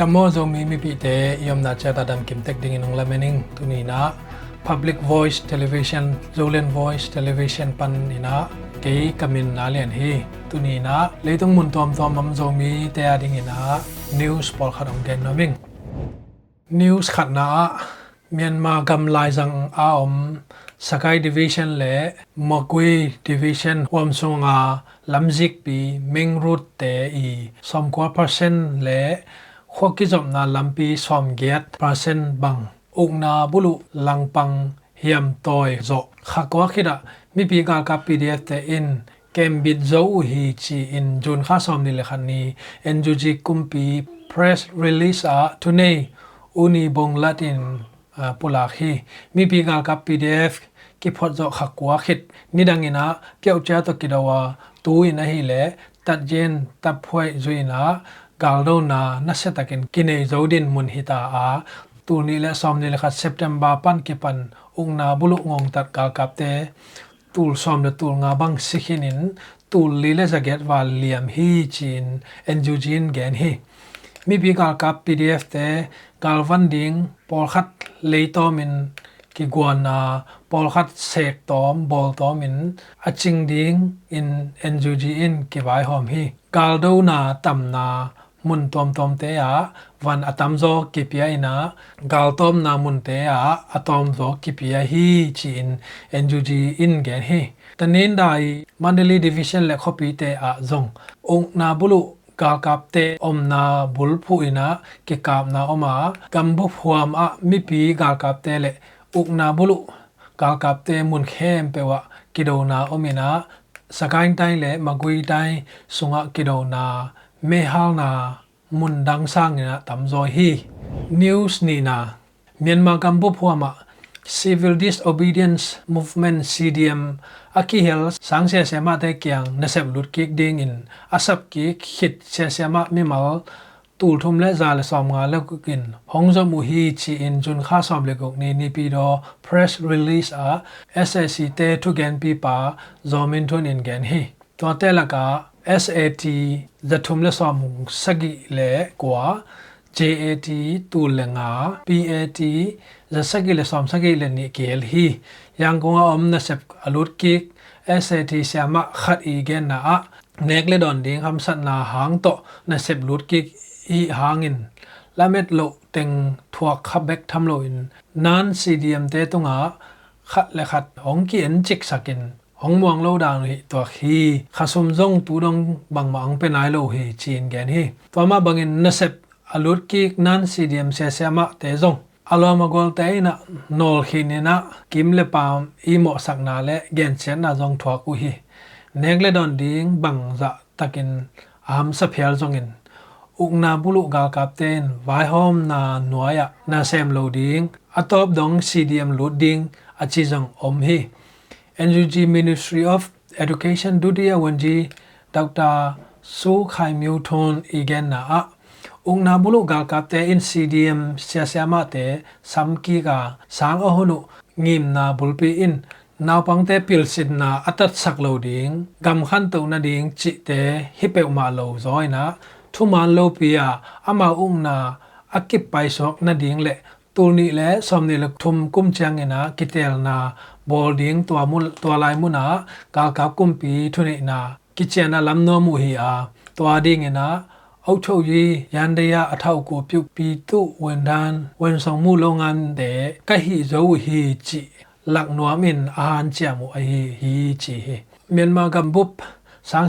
tamo zo mi mi pi te yom na cha ta dam kim tek ding in la mening tu ni na. Public voice television, zolen voice television pan ni na. Ke kamin na len hi tu ni na. Le tung mun tom tom mam zo mi te a ding ina. News pol khat ong gen no ming news khat na, Myanmar gam lai zang a om. Sakai Division le, Mokwe Division hom sunga lamzik pi, ming root te i. Somkwa percent le ขวกิจอมนาลัมปีสอมเกียตเปราเซน์บังอุกนาบุลุลังปังเฮียมตอยโจขากว่าคิดะมีปีกากาปีเดียเตอินเกมบิดโจฮีจีอินจุนข้าสอมนี่เลยคันนี้เอ็นจูจิกุมปี press release อะทุเนอุนีบงลัดอินปุลาฮีมีปีกากาปีเดียกิพอดโจขากว่าคิดนี่ดังอินะเกี่ยวเจ้าตกิดาวาตูอินะฮีเลตัดเย็นตัดพวยจุยนะ kaldo na nasa takin kine zodin mun hita, a tu ni le som ni le khat september pan ki pan ung na bulu ngong tat kal kap te. Tul som de tul nga bang sikhinin tul li le jaget wal liam hi chin enjujin gen hi. Mi bi kal kap pdf te kal van ding por khat leito min ki guan na pol khat sek tom, bol tom in aching ding in enjuji in ki bai hom hi. Kal do na tam na มุนตอมตอมเตะวันอตัมโซกิปยาอินะกาลตอมนามุนเตะอตอมโซกิปยาฮีจีนเอ็นจูจีอินแกนฮีตะเน้นได้มันเดลีดิวิชั่นและคอปีเตะจงองนาบุลุกากาบเตอมนาบุลพูอินะกิกาบนาอมากัมบุพวามอะมิปีกากาบเตะเลอุกนาบุลุกากาบเตมุนเข้มเปวะกิโดนาอมินะสกายတိုင်းและမကွေးတိုင်းစုံကကိတော်နာ me hal na mun dang sang na tam zo hi news ni na myanmar kam bu phuama Civil Disobedience Movement CDM akihel sang se sema te kyang nasep lut kik ding in asap ki khit se sema mi mal tul thum le za le som nga le kin hong zo mu hi chi in jun kha som le gok ni ni pi do press release a SSC te to gen pi pa zo min thun in gen hi to te la ka SAT ละทุมละสอมุงสกิเลกว่า JAT ตูลงา PAT ละสกิเลสอมสกิเลนี่เกลฮียังกงอมนะเซบอลุดกิก SAT เสียมะขัดอีเกนนะอะเนกเลดอนดิงคำสัตนาหางโตนะเซบลุดกิกอีหางินละเม็ดโลเต็งทวกขับเบกทำโลอินนั้น CDM เตตุงาขัดและขัดหองเกียนจิกสักิน ong muang lo dang hi to hi khasum jong tu dong bang ma ang pe nai lo hi chin gen hi to ma bangin na sep alut ki nan cdm se se ma te jong alo ma gol te na, nol khi ni na, kim le pam, i mo sak na le, gen chen na jong thwa ku hi. Nek le don ding bang za dạ takin am sa phial jong in. Uk na bulu gal kap ten vai hom na noya na sem loading atop dong cdm loading achi jong om hi. NUG Ministry of Education ဒုတိယဝန်ကြီးဒေါက်တာဆိုခိုင်မျိုးထွန်းအေဂန်နာအုံနာဘလုဂါကတဲ့ NCDM ဆရာဆရာမတဲ့စမ်ကီကစางအဟုနုငိမနာဘူလပီအင်နာပန်းတဲ့ပီလစစ်နာအတတ်ဆက်လို့ဒင်းဂမ်ခန်တုံနာဒင်းချစ်တဲ့ဟိပေမာလို့ဇိုင်းနာထုမန်လို့ပီယာအမအုံနာအကိပိုင်ဆော့နာဒင်းလေတူနီလေဆမ်နီလထုံကုမ်ချန်ငနာကီတဲလနာ sok na ding le tul ni le som ni le thum kum chang ina kitel na bol ding to mu to lai mu na ka ka kum pi thu ni na kichen na lam no mu hi a to ding ina အုပ်ချုပ်ရေးရန်တရားအထောက်အကူပြုပြီးသူဝန်ထမ်းဝန်ဆောင်မှုလုပ်ငန်းတဲ့ကဟိဇောဟီချီลักนัวมินอาหารเจียมุไอฮีจีเมียนมากัมบุบสัง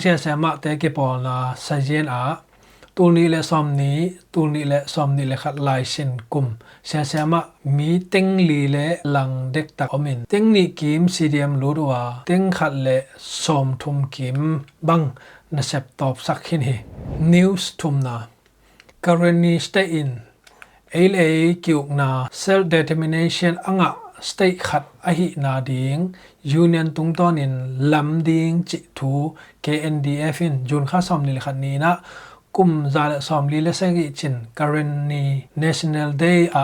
เสียเสียมามีติ้งลีเล่หลังเด็กตักอมินติ้งนี่กิมซีเดียมรู้ดัวเติ้งขัดเล่สมทุมกิมบังนะเสบตอบสักขินฮีนิวส์ทุมนากรณีสเตอินเอลเอกิวนาเซลเดเทมิเนชันอ่างะสเตย์ขัดอหินาดิงยูเนียนตุงต้อนินลำดิงจิทู KNDF ินจุนข้าซอมนี่ขัดนี้นะ กุมซาลสอมลีเลเซงอีจินกรณีเนชันแนลเดย์อะ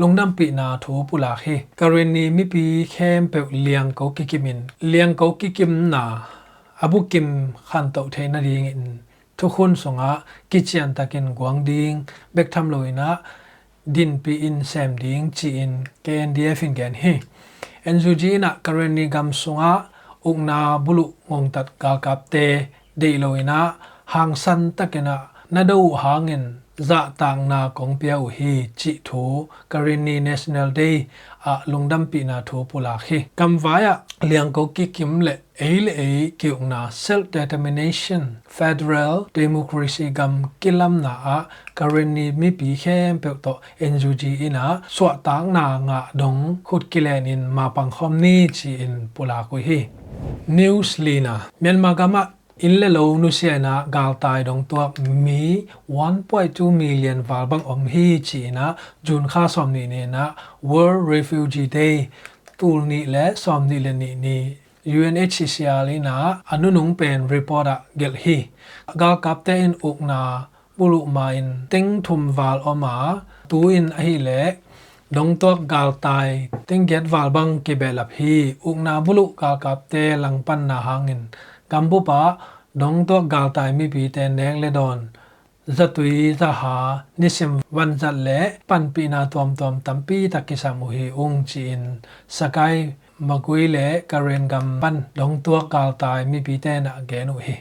ลงดำปีนาทูปุลาเฮกรณีมิปีเข้มเปกเลียงเกากิกิมินเลียงเกากิกิมนาอบุกิมขันโตเทนาดีงินทุกคนสงะกิจยันตะกินกวางดิงเบกทำลอยนะดินปีอินแซมดิงจีอินเกนดีเอฟินแกนเฮเอนซูจีนะกรณีกำสงะอุกนาบุลุงงตัดกากับเตเดลอยนะ hàng san takena na đâu hangin za tang na kong piao hi chi thu. Karini national day, a lungdam pi na thu pula khi. Kam vaya liang ko ki kim le, ei le ei kiểu na self determination federal democracy gam kilam na a, karini mi pi khem pe to ngg ina swa tang na nga dong khut kilen in ma pang khom ni chi in pula ko hi. News lina myanmar gama in le lo nu se na gal tai dong to mi 1.2 million wal bang om hi chi na jun kha som ni ne na world refugee day tul ni le som ni le ni ni UNHCR li na anu nung pen report a gel hi gal kap te in uk na bulu ma in teng thum wal oma tu in a hi le ดงตัวกาลตายตึงเกียดวาลบังเกเบลับฮีอุกนาบุลุกาลกับเตลังปันนาหางิน kampu pa dong to gal tai mi pi te neng le don, zatui za ha nisim wan zat le, pan pi na tom tom tam pi takisa mu hi ung chin sakai magui le karen gam pan dong to gal tai mi pi te na ge nu hi.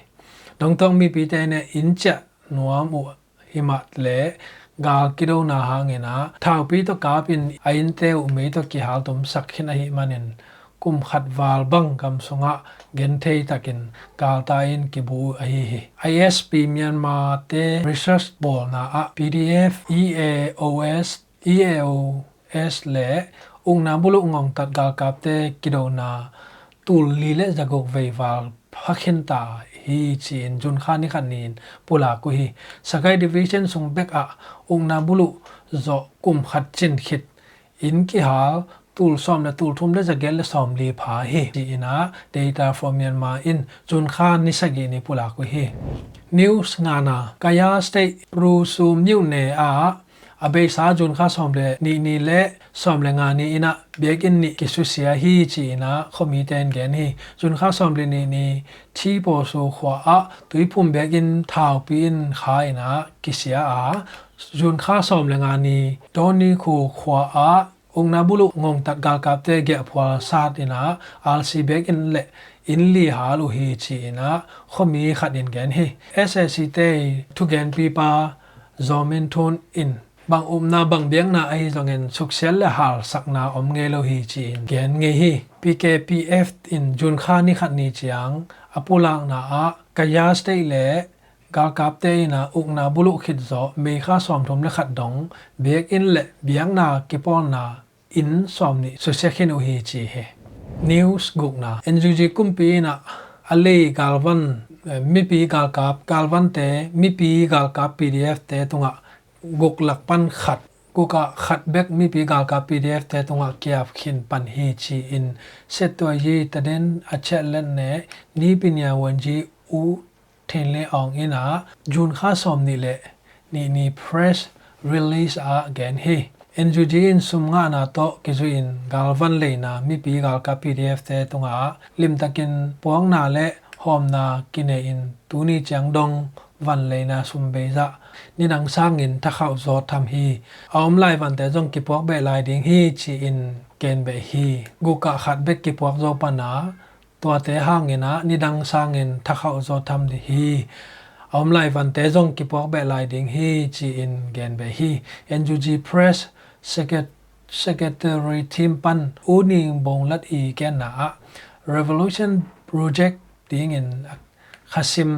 Dong tong mi pi te ne in cha nuam u himat le gal kido na hangena thau pi to ka pin ain te u me to ki hal tum sakhin a hi manin kum khat wal bang kam sunga gen thei takin kal ta in ki bu a hi hi. ISP Myanmar te research bol na a PDF EAOS EAOS le ung na bulu ngong tat gal kap te kido na tul li le jagok ve wal phakhin ta hi chin jun kha ni khan nin pula ku hi. Sakai division sung bek a ung na bulu zo kum khat chin khit. In ki hal tool som na tool thum le jagel le som li pha hi ti ina data from myanmar in chun khan ni sagi ni pula ko hi news ngana kaya state ru sum new ne a abe sa jun kha som le ni ni le som le nga ni ina bek in ni kisu sia hi chi ina khomi ten gen hi jun kha som le ni ni thi po so khwa a tui phum bek in thau pi in kha ina kisia a jun kha som le nga ni doni khu khwa a ong na bulu ngong tat gal kap te ge phwa sat ina al si bek in le in li ha lu hi chi ina khomi khat in gen hi ssc te tu gen pi pa zomin thon in bang um na bang biang na ai zongen suksel le hal sakna om nge lo hi chi in gen nge hi pkpf in jun kha ni khat ni chiang apulang na a kaya state le gal kap te na uk na bulu khit zo me kha som thom le khat dong bek in le biang na kipol na in som ni, so se khen u hi chi he. News guk na. NGG kumpi na. Ale galvan eh, mi pi gal kap galvan te, mi pi gal kap pdf te tunga. Guk lak pan khat. Kuka khat bek mi pi gal kap pdf te tunga kya khin pan hi chi in. Se to yi taden a che len ne, ni pinya wanji u thin le ong ina. Jun kha som ni le. Ni ni press release a again he NGG sum nga na to kizuin galvan le na mi pi gal ka PDF te tunga. Lim takin puang na le, hom na kine in tuni chang dong van le na sum be za. Ni nang sang in ta khau zo tham hi. Om lai van te jong ki puak be lai ding hi, chi in ken be hi. Gu ka khat be ki puak zo pa na. To te hang ina ni dang sang in ta khau zo tham di hi. Om lai van te jong ki puak be lai ding hi, chi in gen be hi. NGG press secretary Tim pan uning bong lat i ken na revolution project ding in khasim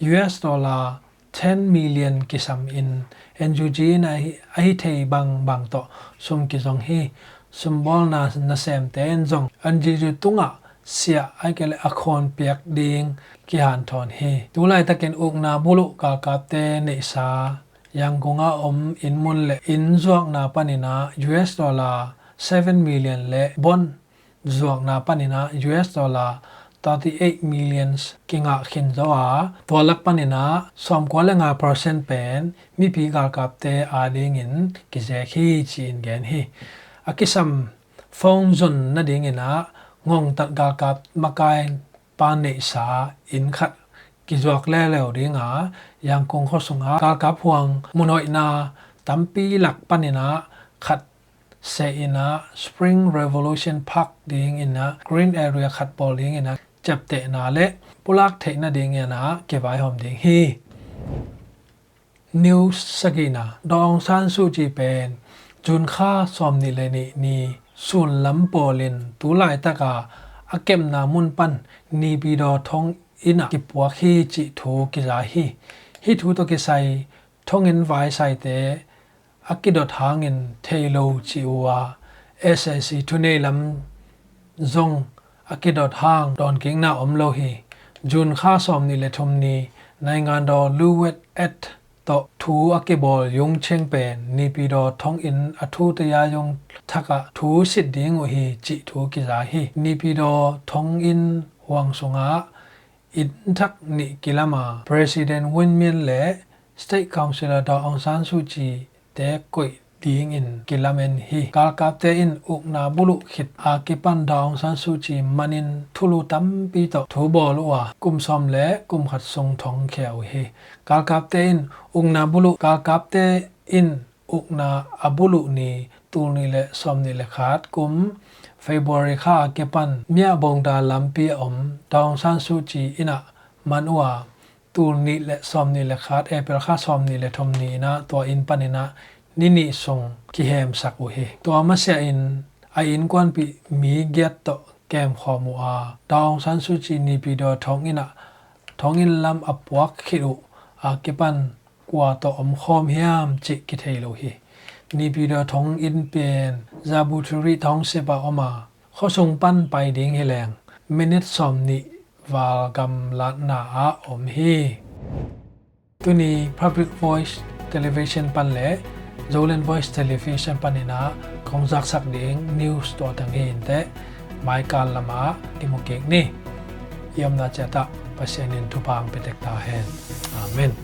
US dollar 10 million kisam in. NGG na ai thei bang bang to. Sum ki jong hi. Symbol na na sem ten jong anji ju tunga sia ai kele akhon piak ding. Ki han thon hi. Tulai taken uk na bulu ka ka te ne sa yang gonga om inmun le in zuak na panina US dollar 7 million le bon. Zuak na panina US dollar 38 millions kinga khin zawa tolak panina som kwala nga percent pen, mi pi gal kap te ading in, ki je khi chin gen hi. Akisam phong zon na ding ina ngong tat gal kap makai pan ne sa in khat. กิจวัตรแล่เลวดีงายังคงข้อสงอากากับพวงมุนอยนาตัมปีหลักปันินะขัดเซอินะ Spring Revolution Park ดีงอินะ Green Area ขัดบอลดีงอินะจ็บเตะนาเละปุลักเทนะดีงอินะเก็บไว้หอมดีงฮี นิวสกีนาดองซันซูจีเป็นจุนค่าซอมนิเลนีนีส่วนลำโปลินตุลายตะกาอเกมนามุนปันนีบีดอทอง ina ki puak hi chi thu ki za hi hi thu to ki sai thong in vai sai te akidot hangin thailo chi wa SSC thu nei lam zong akidot hang don king na om lo hi jun kha som ni le thom ni nai ngan do luwet at to thu akibol yung cheng pen ni pi do thong in athu te ya yung thaka thu sit ding o hi chi thu ki za hi ni pi do thong in huang sunga in thak ni kilama president win mien le state councilor do aung san suu kyi te koi ding in kilamen hi kal kap te in uk na bulu khit a ki pan da aung san su chi manin thulu tam pi to thu bol wa kum som le kum khat song thong kheo hi kal kap te in uk na bulu kal kap te in uk na abulu ni tul ni le som ni le khat kum February kha ke pan mia bong da lampi om dong san su chi ina manua tul ni le som ni le khat april kha som ni le thom ni na to in panina ni ni song ki hem sak u he to ma se in a in kwan pi mi get to kem kho mu a dong san su chi ni pi do thong ina thong in lam apwak khiru a ke pan kwa to om khom hiam chi ki thei lo hi နေပြည်တော်ထုံအင်ပင်ဇာဘူထရီထောင်းစေပါအาခေါဆုံပန်းပိုင်ဒင်းဟေလန်မိနစ်ဆ om နိวาลกัมลานาอาอมฮีตุนี Public Voice Television ปันเล่ Zolan Voice Television ปันนาของจักสักเด้ง News ตัวทางเห็นแต่ไมายการละมาที่มุกเก็กนี่ยอมนาจะตะปะเสนินทุพังเปตกตาเฮนอาเมน